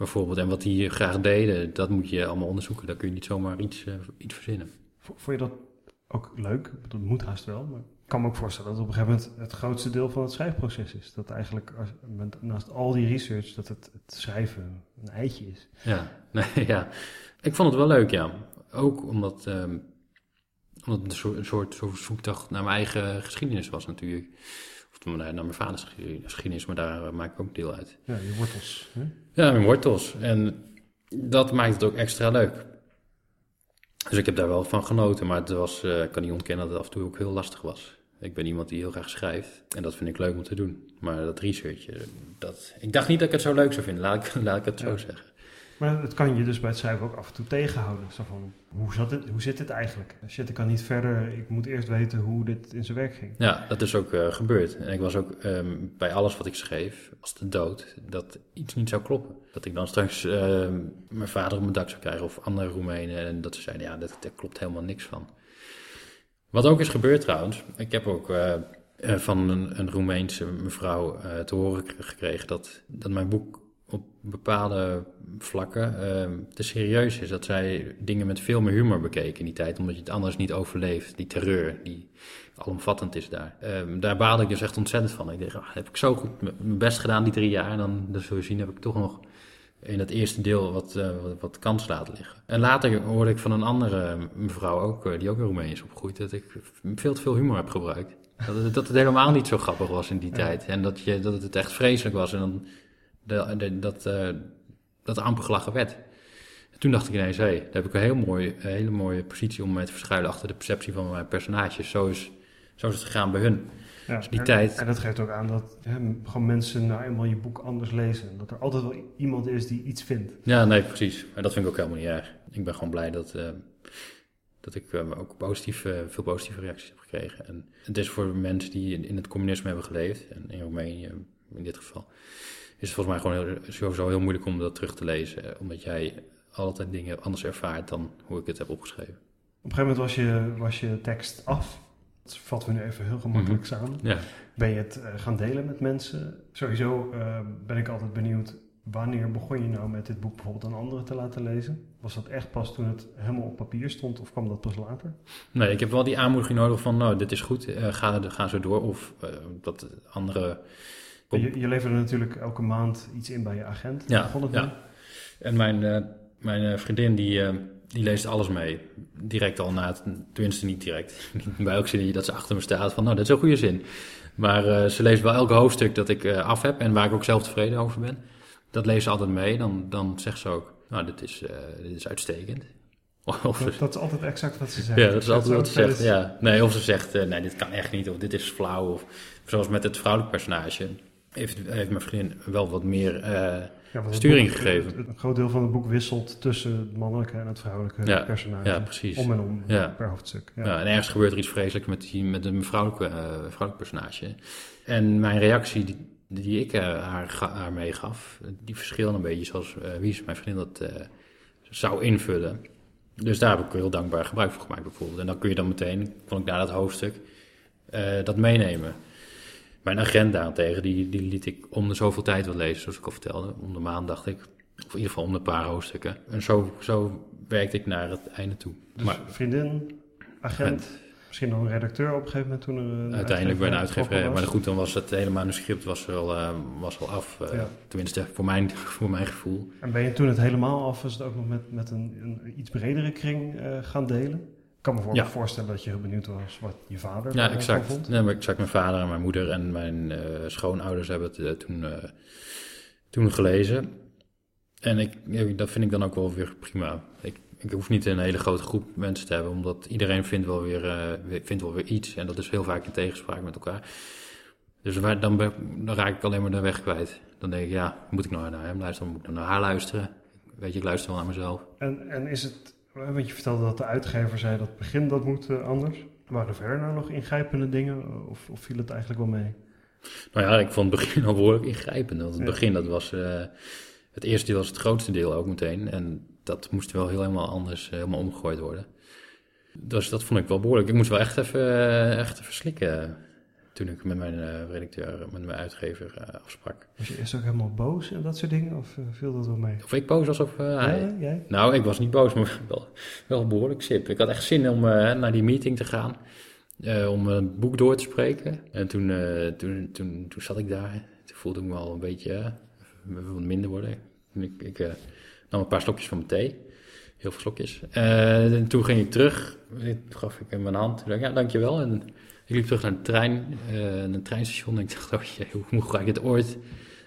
bijvoorbeeld. En wat die graag deden, dat moet je allemaal onderzoeken. Daar kun je niet zomaar iets, uh, iets verzinnen. Vond je dat ook leuk? Dat moet haast wel, maar ik kan me ook voorstellen dat op een gegeven moment het grootste deel van het schrijfproces is. Dat eigenlijk als, naast al die research, dat het, het schrijven een eitje is. Ja, nee, ja, ik vond het wel leuk, ja. Ook omdat, um, omdat het een soort, een soort, soort zoektocht naar mijn eigen geschiedenis was natuurlijk. Of naar mijn vaders geschiedenis, maar daar maak ik ook deel uit. Ja, je wortels. Hè? Ja, mijn wortels. En dat maakt het ook extra leuk. Dus ik heb daar wel van genoten, maar het was, uh, ik kan niet ontkennen dat het af en toe ook heel lastig was. Ik ben iemand die heel graag schrijft en dat vind ik leuk om te doen. Maar dat research, dat, ik dacht niet dat ik het zo leuk zou vinden, laat ik, laat ik het zo zeggen. Maar het kan je dus bij het schrijven ook af en toe tegenhouden. Van, hoe, zat het, hoe zit dit eigenlijk? Shit, ik kan niet verder. Ik moet eerst weten hoe dit in zijn werk ging. Ja, dat is ook uh, gebeurd. En ik was ook um, bij alles wat ik schreef, als de dood, dat iets niet zou kloppen. Dat ik dan straks uh, mijn vader op mijn dak zou krijgen of andere Roemenen. En dat ze zeiden, ja, daar klopt helemaal niks van. Wat ook is gebeurd trouwens. Ik heb ook... Uh, van een, een Roemeense mevrouw te horen gekregen dat, dat mijn boek op bepaalde vlakken uh, te serieus is. Dat zij dingen met veel meer humor bekeken in die tijd, omdat je het anders niet overleeft. Die terreur, die alomvattend is daar. Um, daar baalde ik dus echt ontzettend van. Ik dacht, ah, heb ik zo goed mijn best gedaan die drie jaar, en dan, dan zul je zien, heb ik toch nog in het eerste deel wat, uh, wat, wat, kans laten liggen. En later hoorde ik van een andere mevrouw ook, uh, die ook in Roemenië is opgegroeid, dat ik veel te veel humor heb gebruikt. Dat het, dat het helemaal niet zo grappig was in die ja. tijd. En dat, je, dat het echt vreselijk was. En dan de, de, dat, uh, dat amper gelachen werd. En toen dacht ik ineens, hé, hey, daar heb ik een heel mooi, een hele mooie positie om mij te verschuilen achter de perceptie van mijn personages. Zo is, zo is het gegaan bij hun. Ja, dus die en, tijd... en dat geeft ook aan dat hè, gewoon mensen nou eenmaal je boek anders lezen. Dat er altijd wel iemand is die iets vindt. Ja, nee, precies. Maar dat vind ik ook helemaal niet erg. Ik ben gewoon blij dat, uh, dat ik uh, ook positief, uh, veel positieve reacties heb gekregen. En het is voor mensen die in, in het communisme hebben geleefd, en in Roemenië in dit geval, is het volgens mij gewoon heel, sowieso heel moeilijk om dat terug te lezen. Omdat jij altijd dingen anders ervaart dan hoe ik het heb opgeschreven. Op een gegeven moment was je, was je tekst af. Dat vatten we nu even heel gemakkelijk mm -hmm. samen. Ja. Ben je het uh, gaan delen met mensen? Sowieso uh, ben ik altijd benieuwd, wanneer begon je nou met dit boek bijvoorbeeld aan anderen te laten lezen? Was dat echt pas toen het helemaal op papier stond of kwam dat pas later? Nee, ik heb wel die aanmoediging nodig van, nou, dit is goed, uh, ga, ga zo door. Of dat andere... Je, je leverde natuurlijk elke maand iets in bij je agent. Ja, ja. En mijn, uh, mijn vriendin die, uh, die leest alles mee. Direct al na het, tenminste niet direct. bij elk zinnetje dat ze achter me staat van, nou, dat is een goede zin. Maar uh, ze leest wel elke hoofdstuk dat ik af heb en waar ik ook zelf tevreden over ben. Dat leest ze altijd mee. Dan, dan zegt ze ook, nou, dit is, dit is uitstekend. Of dat, dat, is altijd exact wat ze zegt. Ja, dat is altijd wat ze zegt. Ja. Nee, of ze zegt, nee, dit kan echt niet. Of dit is flauw. Of zoals met het vrouwelijk personage heeft, heeft mijn vriendin wel wat meer ja, sturing boek, gegeven. Een groot deel van het boek wisselt tussen het mannelijke en het vrouwelijke ja, personage. Ja, precies. Om en om ja. per hoofdstuk. Ja. ja. en ergens gebeurt er iets vreselijks met, die, met een vrouwelijke, uh, vrouwelijk personage. En mijn reactie die, die ik uh, haar, haar meegaf, die verschilde een beetje zoals wie is mijn vriendin dat zou invullen. Dus daar heb ik heel dankbaar gebruik van gemaakt bijvoorbeeld. En dan kun je dan meteen, kon ik naar dat hoofdstuk, dat meenemen. Mijn agent daarentegen, die, die liet ik om de zoveel tijd wat lezen, zoals ik al vertelde. Om de maand dacht ik, of in ieder geval om de paar hoofdstukken. En zo, zo werkte ik naar het einde toe. Dus maar vriendin, agent, misschien nog een redacteur op een gegeven moment toen er uiteindelijk bij een uitgever. Maar goed, dan was het hele manuscript was al, eh, was al af. eh, Ja. Tenminste, voor mijn, voor mijn gevoel. En ben je toen het helemaal af, was het ook nog met, met een, een iets bredere kring eh, gaan delen? Ik kan me voor- Ja. voorstellen dat je heel benieuwd was wat je vader Ja, exact. vond. Maar exact. Mijn vader en mijn moeder en mijn eh, schoonouders hebben het eh, toen, eh, toen gelezen. En ik, ja, dat vind ik dan ook wel weer prima. Ik, ik hoef niet een hele grote groep mensen te hebben, omdat iedereen vindt wel weer, vindt wel weer iets. En dat is heel vaak in tegenspraak met elkaar. Dus waar, dan, dan raak ik alleen maar de weg kwijt. Dan denk ik, ja, moet ik nou naar hem luisteren? Moet ik nou naar haar luisteren? Weet je, ik luister wel naar mezelf. En, en is het, want je vertelde dat de uitgever zei dat het begin dat moet eh, anders. Waren er verder nou nog ingrijpende dingen of, of viel het eigenlijk wel mee? Nou ja, ik vond het begin al behoorlijk ingrijpend. Want het Ja. begin, dat was... eh, het eerste deel was het grootste deel ook meteen. En dat moest wel heel helemaal anders, eh, helemaal omgegooid worden. Dus dat vond ik wel behoorlijk. Ik moest wel echt even, eh, echt even slikken toen ik met mijn eh, redacteur, met mijn uitgever eh, afsprak. Was je eerst ook helemaal boos en dat soort dingen of eh, viel dat wel mee? Of ik boos was of eh, hij. Ja, jij? Nou, ik was niet boos, maar wel, wel behoorlijk sip. Ik had echt zin om eh, naar die meeting te gaan. eh, om een boek door te spreken. En toen, eh, toen, toen, toen zat ik daar. Toen voelde ik me al een beetje eh, minder worden. Toen ik, ik eh, nam een paar slokjes van mijn thee. Heel veel slokjes. Eh, en toen ging ik terug. Toen gaf ik hem mijn hand. Toen dacht ik, ja, dankjewel. En ik liep terug naar de trein, eh, naar het treinstation. En ik dacht, oh jee, hoe, ga ik dit ooit,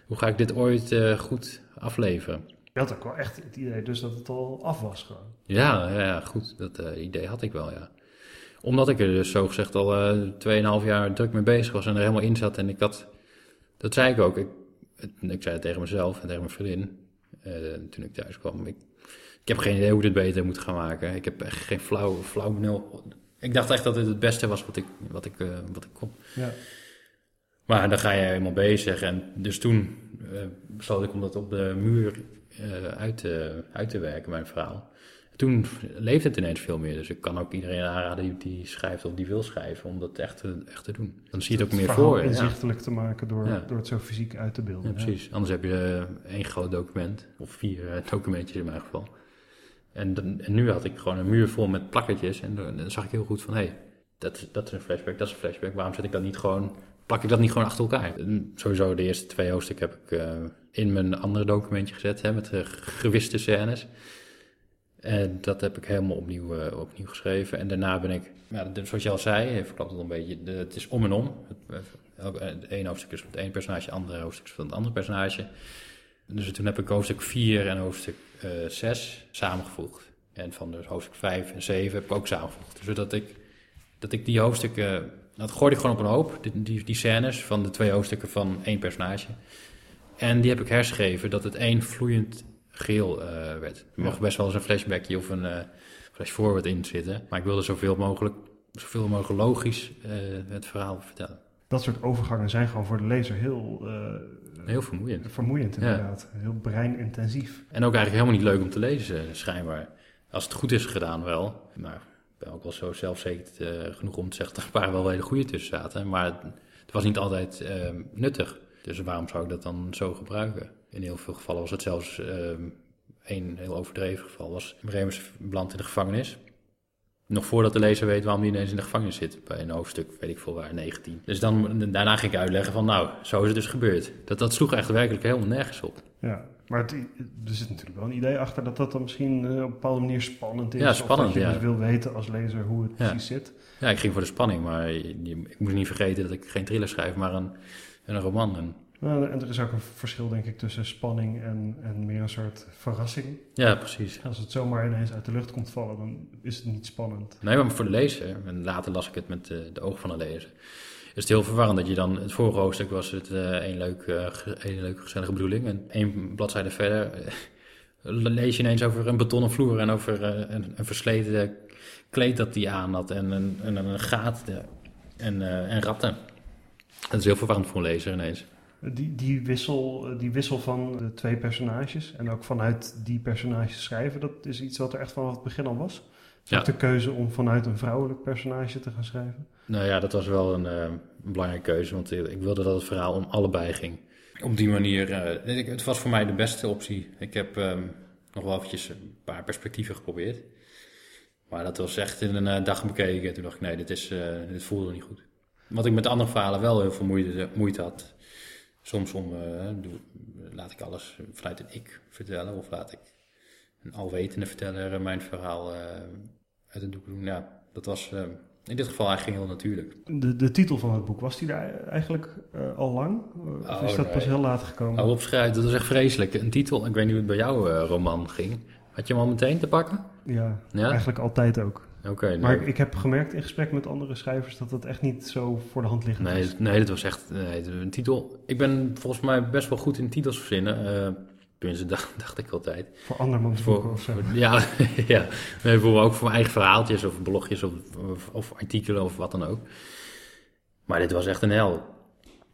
hoe ga ik dit ooit eh, goed afleveren? Je had ook wel echt het idee dus dat het al af was gewoon. Ja, ja, goed. Dat eh, idee had ik wel, ja. Omdat ik er dus zo gezegd al eh 2,5 jaar druk mee bezig was en er helemaal in zat. En ik had, dat zei ik ook. Ik, ik zei het tegen mezelf en tegen mijn vriendin toen ik thuis kwam. Ik, ik heb geen idee hoe ik dit beter moet gaan maken. Ik heb echt geen flauw, flauw benul. Ik dacht echt dat dit het beste was wat ik, wat ik, eh, wat ik kon. Ja. Maar dan ga je helemaal bezig. En dus toen eh, besloot ik om dat op de muur eh, uit, te, uit te werken, mijn verhaal. Toen leeft het ineens veel meer. Dus ik kan ook iedereen aanraden die, die schrijft of die wil schrijven, om dat echt te, echt te doen. Dan zie je het ook meer voor. Ja. inzichtelijk te maken door, Ja. door het zo fysiek uit te beelden. Ja, precies. Anders heb je één groot document, of vier documentjes in mijn geval. En, en nu had ik gewoon een muur vol met plakketjes. En dan, zag ik heel goed van, hé, hey, dat, dat is een flashback, dat is een flashback. Waarom zet ik dat niet gewoon, plak ik dat niet gewoon achter elkaar? Sowieso de eerste twee hoofdstukken heb ik eh, in mijn andere documentje gezet, hè, met de gewiste scènes. En dat heb ik helemaal opnieuw, eh, opnieuw geschreven. En daarna ben ik, ja, zoals je al zei, verklapt het een beetje, het is om en om. Het, eh, eh, het ene hoofdstuk is van het ene personage, het andere hoofdstuk is van het andere personage. Dus toen heb ik hoofdstuk 4 en hoofdstuk eh 6 samengevoegd. En van dus hoofdstuk 5 en 7 heb ik ook samengevoegd. Dus zodat ik, dat ik die hoofdstukken, dat gooide ik gewoon op een hoop, die, die, die scènes van de twee hoofdstukken van één personage. En die heb ik herschreven dat het één vloeiend geheel eh, werd. Er Ja. mag best wel eens een flashbackje of een eh flash forward in zitten. Maar ik wilde zoveel mogelijk, zoveel mogelijk logisch het verhaal vertellen. Dat soort overgangen zijn gewoon voor de lezer heel Heel vermoeiend. vermoeiend Ja. inderdaad. Heel breinintensief. En ook eigenlijk helemaal niet leuk om te lezen, schijnbaar. Als het goed is gedaan wel. Maar ik ben ook wel zo zelfzeker eh, genoeg om te zeggen dat er een paar wel hele goede tussen zaten. Maar het, het was niet altijd eh, nuttig. Dus waarom zou ik dat dan zo gebruiken? In heel veel gevallen was het zelfs eh, één heel overdreven geval. Was Bremus beland in de gevangenis. Nog voordat de lezer weet waarom hij ineens in de gevangenis zit. Bij een hoofdstuk, weet ik veel waar, 19. Dus dan, daarna ging ik uitleggen van nou, zo is het dus gebeurd. Dat, dat sloeg echt werkelijk helemaal nergens op. Ja, maar het, er zit natuurlijk wel een idee achter dat dat dan misschien eh, op een bepaalde manier spannend is. Ja, Of spannend, dat je ja. dus wil weten als lezer hoe het Ja. precies zit. Ja, ik ging voor de spanning, maar je- je- ik moet niet vergeten dat ik geen thriller schrijf, maar een, een roman. En, Nou, en er is ook een verschil denk ik tussen spanning en, en meer een soort verrassing. ja, precies. Als het zomaar ineens uit de lucht komt vallen, dan is het niet spannend. Nee, maar voor de lezer, en later las ik het met de, de ogen van de lezer, is het heel verwarrend dat je dan, het vorige hoofdstuk was het eh een, leuk, eh, ge- een leuke gezellige bedoeling, en één bladzijde verder eh, lees je ineens over een betonnen vloer en over eh, een, een versleten kleed dat die aan had en een, en een gaat eh, en, eh, en ratten. Dat is heel verwarrend voor een lezer ineens. Die, die, wissel, eh, die wissel van de twee personages en ook vanuit die personages schrijven, dat is iets wat er echt vanaf het begin al was. Ja. Ook de keuze om vanuit een vrouwelijk personage te gaan schrijven. Nou ja, dat was wel een, eh, een belangrijke keuze, want ik wilde dat het verhaal om allebei ging. Op die manier, eh, ik- het was voor mij de beste optie. Ik heb, ehm, nog wel eventjes een paar perspectieven geprobeerd. Maar dat was echt in een eh, dag bekeken. Toen dacht ik, nee, dit, is, uh, dit voelde niet goed. Wat ik met andere verhalen wel heel veel moeite, moeite had. Soms om, uh, doe, laat ik alles vanuit een ik vertellen. Of laat ik een alwetende verteller mijn verhaal uit het doek doen. Ja, dat was in dit geval eigenlijk heel natuurlijk. De, de titel van het boek, was die daar eigenlijk al lang? Of is oh, dat pas heel laat gekomen? Oh, opschrijven, dat is echt vreselijk. Een titel, ik weet niet hoe het bij jouw roman ging. Had je hem al meteen te pakken? Ja, ja? eigenlijk altijd ook. Oké. Okay, maar ik, ik, heb gemerkt in gesprek met andere schrijvers dat dat echt niet zo voor de hand ligt. nee, is. Nee, dat was echt nee, een titel. Ik ben volgens mij best wel goed in titels verzinnen. Uh, Tenminste, dacht, dacht ik altijd. Voor andermans boeken of zo. Ja, ja. Nee, voor, ook voor mijn eigen verhaaltjes of blogjes of, of, artikelen of wat dan ook. Maar dit was echt een hel.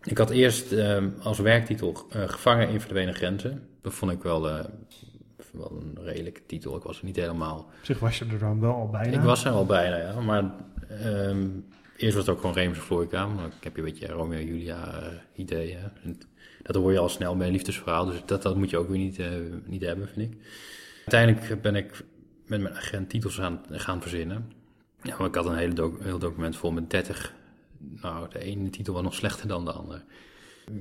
Ik had eerst uh, als werktitel uh, Gevangen in verdwenen grenzen. Dat vond ik wel, uh, wel een redelijke titel. Ik was er niet helemaal... Op zich was je er dan wel al bijna? Ik was er al bijna, ja. Maar um, eerst was het ook gewoon Remus en Florica. Ik heb je een beetje Romeo en Julia ideeën dat hoor je al snel bij een liefdesverhaal. Dus dat, dat moet je ook weer niet, uh, niet hebben, vind ik. Uiteindelijk ben ik met mijn agent titels aan, gaan verzinnen. Ja, maar ik had een hele doc heel document vol met 30. Nou, de ene titel was nog slechter dan de andere.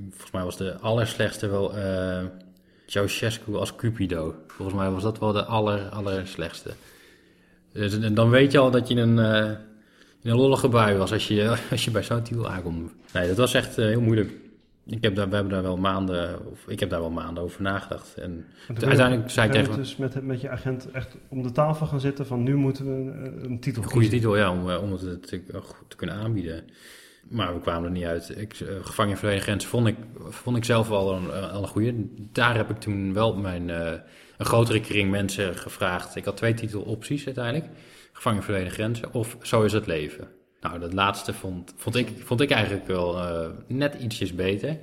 Volgens mij was de allerslechtste wel uh, Ceausescu als Cupido. Volgens mij was dat wel de aller, allerslechtste. Dus, en dan weet je al dat je een, uh, in een lollige bui was als je, als je bij zo'n titel aankomt. Nee, dat was echt heel moeilijk. Ik heb daar, we hebben daar wel maanden, of ik heb daar wel maanden over nagedacht. En uiteindelijk zei ik tegen dus met, met je agent echt om de tafel gaan zitten van nu moeten we een, een titel Een goede titel, ja, om, eh, om het te, te, kunnen aanbieden. Maar we kwamen er niet uit. Ik, uh, Gevangen in Verenigde Grenzen vond ik, vond ik zelf wel een, een goede. Daar heb ik toen wel mijn, uh, een grotere kring mensen gevraagd. Ik had twee titelopties uiteindelijk. Gevangen in Grenzen of Zo is het leven. Nou, dat laatste vond, vond, ik, vond ik eigenlijk wel net ietsjes beter.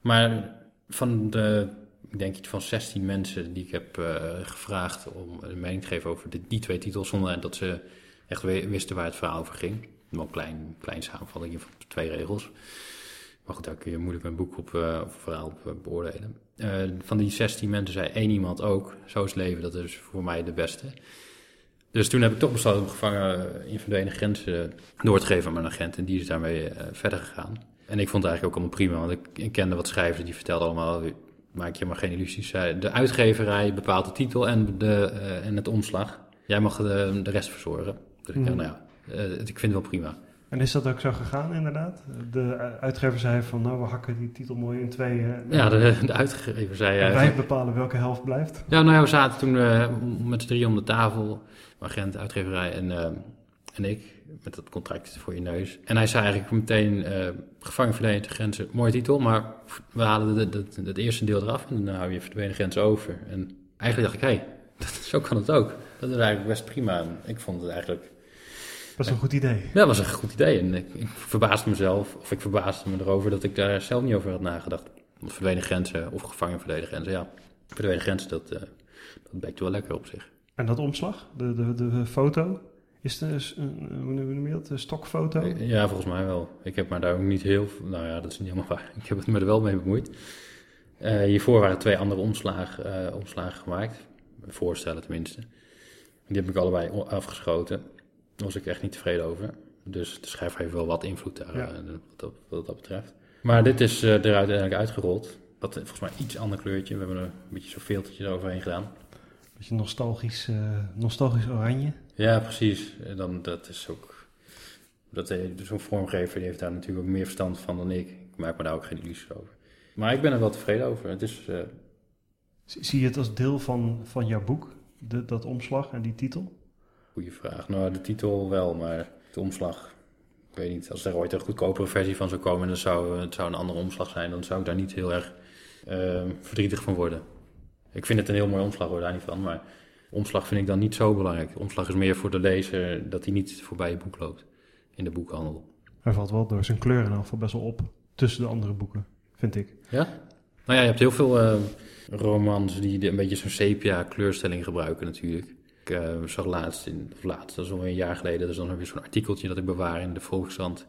Maar van de, denk iets van 16 mensen die ik heb gevraagd om een mening te geven over die twee titels, zonder dat ze echt wisten waar het verhaal over ging. Wel een klein, klein samenvatting van twee regels. Maar goed, daar kun je moeilijk een boek op, uh, of een verhaal op beoordelen. van die 16 mensen zei één iemand ook, zo is leven, dat is voor mij de beste. Dus toen heb ik toch besloten om gevangen in verdwenen grenzen door te geven aan mijn agent. En die is daarmee verder gegaan. En ik vond het eigenlijk ook allemaal prima, want ik, ik kende wat schrijvers die vertelden allemaal, maak je maar geen illusies. De uitgeverij bepaalt de titel en, de, en het omslag. Jij mag de, de rest verzorgen. Dus ik, mm. nou ja, ik vind het wel prima. En is dat ook zo gegaan inderdaad? De uitgever zei van nou we hakken die titel mooi in tweeën. Ja, de, de uitgever zei... En wij bepalen welke helft blijft. Ja, nou ja, we zaten toen met z'n drie om de tafel agent, uitgeverij en, uh, en ik. Met dat contract voor je neus. En hij zei eigenlijk meteen: uh, gevangen verdwenen de grenzen. Mooie titel, maar we halen het eerste deel eraf en dan hou je verdwenen grenzen over. En eigenlijk dacht ik: hé, hey, zo kan het ook. Dat is eigenlijk best prima. En ik vond het eigenlijk. Dat was een goed idee. Ja, dat was een goed idee. En ik, ik verbaasde mezelf, of ik verbaasde me erover dat ik daar zelf niet over had nagedacht. Verdwenen grenzen of gevangen verdwenen grenzen. Ja, verdwenen grenzen, dat, uh, dat wel lekker op zich. En dat omslag, de, de, de foto, is het een, een stokfoto? Ja, volgens mij wel. Ik heb maar daar ook niet heel, nou ja, dat is niet helemaal waar. Ik heb het me er wel mee bemoeid. Uh, hiervoor waren twee andere omslagen, uh, omslagen gemaakt, voorstellen tenminste. Die heb ik allebei afgeschoten. Daar was ik echt niet tevreden over. Dus de schrijver heeft wel wat invloed daar, ja. uh, wat, wat, dat betreft. Maar dit is er uiteindelijk uitgerold. Dat volgens mij iets ander kleurtje. We hebben er een beetje zo'n filtertje eroverheen gedaan. Beetje nostalgisch, nostalgisch oranje. Ja, precies. Dan, dat is ook... Dat, eh, zo'n vormgever die heeft daar natuurlijk ook meer verstand van dan ik. Ik maak me daar ook geen illusies over. Maar ik ben er wel tevreden over. Het is, uh... Zie je het als deel van, van jouw boek, de, dat omslag en die titel? Goeie vraag. Nou, de titel wel, maar de omslag... Ik weet niet, als er ooit een goedkopere versie van zou komen... en zou, het zou een andere omslag zijn... dan zou ik daar niet heel erg uh, verdrietig van worden. Ik vind het een heel mooi omslag hoor, daar niet van. Maar omslag vind ik dan niet zo belangrijk. Omslag is meer voor de lezer dat hij niet voorbij je boek loopt in de boekhandel. Hij valt wel door zijn kleur in best wel op tussen de andere boeken, vind ik. Ja? Nou ja, je hebt heel veel uh, romans die een beetje zo'n sepia kleurstelling gebruiken natuurlijk. Ik uh, zag laatst, in, of laatst, dat is al een jaar geleden, dus dan heb je zo'n artikeltje dat ik bewaar in de Volkskrant.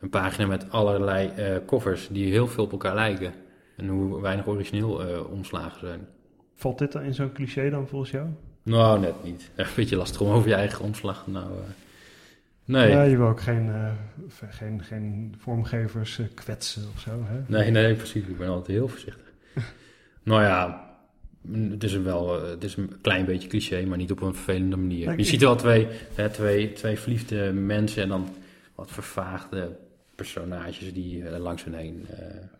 Een pagina met allerlei uh, covers die heel veel op elkaar lijken. En hoe weinig origineel omslagen zijn Valt dit dan in zo'n cliché dan volgens jou? Nou, net niet. Een beetje lastig om over je eigen omslag. Nou, uh, nee. Ja, je wil ook geen, uh, geen, geen vormgevers uh, kwetsen of zo. Hè? Nee, nee, precies. Ik ben altijd heel voorzichtig. nou ja, het is, een wel, het is een klein beetje cliché, maar niet op een vervelende manier. Je ziet wel twee, hè, twee, twee verliefde mensen en dan wat vervaagde personages die langs hun heen,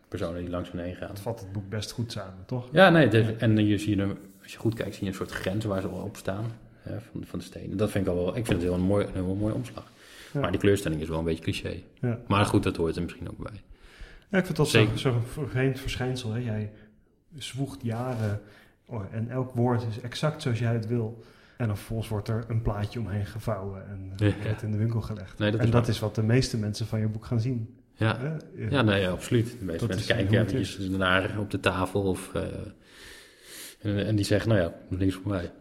personen die langs hun heen gaan. Het vat het boek best goed samen, toch? Ja, nee. Dus, en je ziet als je goed kijkt, zie je een soort grens waar ze op staan hè, van, van de stenen. Dat vind ik al wel, ik vind het heel een mooi, een heel mooi omslag. Ja. Maar die kleurstelling is wel een beetje cliché. Ja. Maar goed, dat hoort er misschien ook bij. Ja, ik vind dat zo'n zo vreemd verschijnsel. Hè? Jij zwoegt jaren en elk woord is exact zoals jij het wil. En dan vervolgens wordt er een plaatje omheen gevouwen en ja. wordt in de winkel gelegd. Nee, dat en dat is wat de meeste mensen van je boek gaan zien. Ja, ja nee, absoluut. De meeste dat mensen kijken eventjes naar op de tafel of... Uh, en, en die zeggen, nou ja, niks voor mij.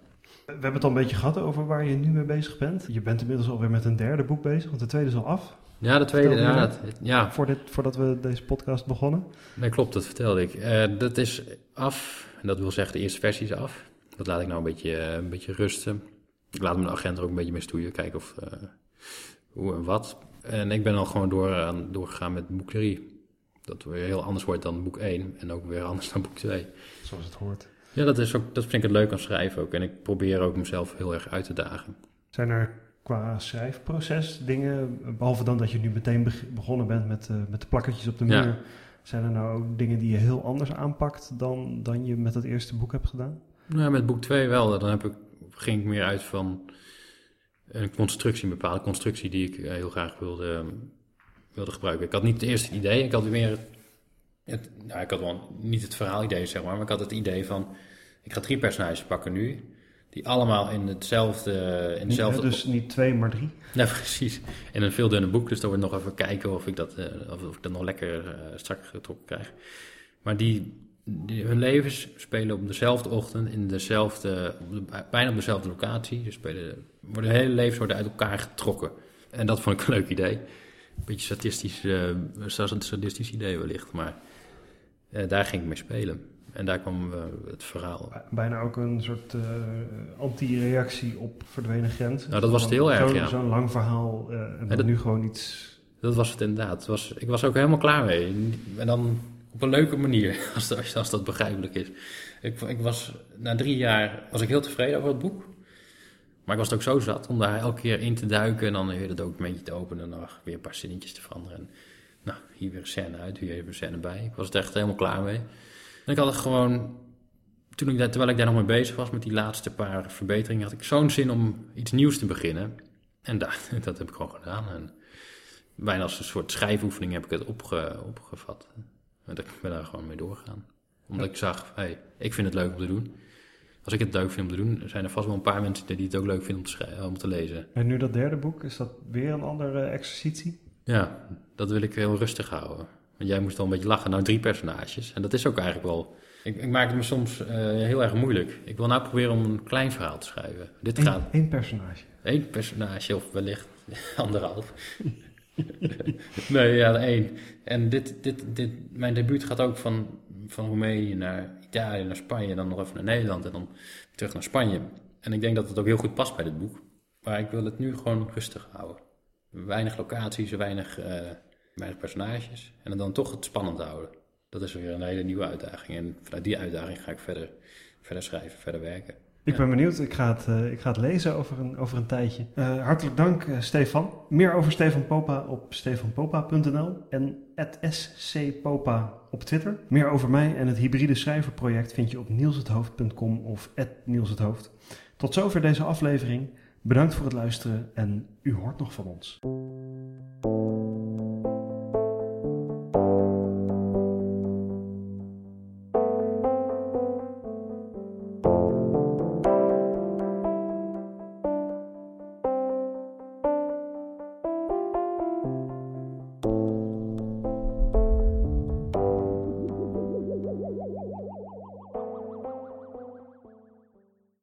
We hebben het al een beetje gehad over waar je nu mee bezig bent. Je bent inmiddels alweer met een derde boek bezig, want de tweede is al af. Ja, de tweede, ja, dat, ja. Voor dit, voordat we deze podcast begonnen. Nee, klopt, dat vertelde ik. Uh, dat is af, en dat wil zeggen de eerste versie is af. Dat laat ik nou een beetje, uh, een beetje rusten. Ik laat mijn agent er ook een beetje mee stoeien, kijken of, uh, hoe en wat. En ik ben al gewoon door, aan, doorgegaan met boek 3. Dat weer heel anders wordt dan boek 1 en ook weer anders dan boek 2. Zoals het hoort. Ja, dat, is ook, dat vind ik het leuk aan schrijven ook. En ik probeer ook mezelf heel erg uit te dagen. Zijn er qua schrijfproces dingen, behalve dan dat je nu meteen begonnen bent met, uh, met de plakketjes op de muur, ja. zijn er nou ook dingen die je heel anders aanpakt dan, dan je met het eerste boek hebt gedaan? Nou, met boek 2 wel. Dan heb ik, ging ik meer uit van een constructie, een bepaalde constructie die ik eh, heel graag wilde, wilde gebruiken. Ik had niet het eerste idee, ik had meer het, nou, ik had wel niet het verhaalidee, zeg maar, maar ik had het idee van, ik ga drie personages pakken nu, die allemaal in hetzelfde... In hetzelfde dus niet twee, maar drie? Ja, precies. In een veel dunner boek, dus dan wordt nog even kijken of ik dat, uh, of, of, ik dat nog lekker uh, strak getrokken krijg. Maar die, die, hun levens spelen op dezelfde ochtend, in dezelfde, bijna op dezelfde locatie. Ze spelen, worden, hele levens worden uit elkaar getrokken. En dat vond ik een leuk idee. Een beetje statistisch, uh, statistisch idee wellicht, maar... Uh, daar ging ik mee spelen. En daar kwam uh, het verhaal. Bijna ook een soort uh, anti-reactie op verdwenen grens. Nou, dat was het heel erg, Zo'n ja. zo lang verhaal en dan dat, nu gewoon iets... Dat was het inderdaad. Het was, ik was ook helemaal klaar mee. En dan op een leuke manier, als, als, als dat begrijpelijk is. Ik, ik was, na drie jaar was ik heel tevreden over het boek. Maar ik was het ook zo zat om daar elke keer in te duiken... en dan weer het documentje te openen en dan weer een paar zinnetjes te veranderen... En, nou, hier weer een scène uit, hier even een scène bij. Ik was er echt helemaal klaar mee. En ik had het gewoon, toen ik daar, terwijl ik daar nog mee bezig was met die laatste paar verbeteringen, had ik zo'n zin om iets nieuws te beginnen. En dat, dat heb ik gewoon gedaan. En bijna als een soort schrijfoefening heb ik het opge, opgevat. En ik ben daar gewoon mee doorgegaan. Omdat ik zag, hey, ik vind het leuk om te doen. Als ik het leuk vind om te doen, zijn er vast wel een paar mensen die het ook leuk vinden om te, schrijven, om te lezen. En nu dat derde boek, is dat weer een andere exercitie? Ja, dat wil ik heel rustig houden. Want jij moest al een beetje lachen. Nou, drie personages. En dat is ook eigenlijk wel... Ik, ik maak het me soms uh, heel erg moeilijk. Ik wil nou proberen om een klein verhaal te schrijven. Dit Eén, gaat... één personage? Eén personage, of wellicht anderhalf. nee, ja, één. En dit, dit, dit, mijn debuut gaat ook van, van Roemenië naar Italië, naar Spanje... dan nog even naar Nederland en dan terug naar Spanje. En ik denk dat het ook heel goed past bij dit boek. Maar ik wil het nu gewoon rustig houden. Weinig locaties, weinig, uh, weinig personages. En dan toch het spannend houden. Dat is weer een hele nieuwe uitdaging. En vanuit die uitdaging ga ik verder, verder schrijven, verder werken. Ik ben benieuwd. Ik ga het, uh, ik ga het lezen over een, over een tijdje. Uh, hartelijk dank, uh, Stefan. Meer over Stefan Popa op stefanpopa.nl en scpopa op Twitter. Meer over mij en het hybride schrijverproject vind je op nielshethoofd.com of nielshethoofd. Tot zover deze aflevering. Bedankt voor het luisteren en u hoort nog van ons.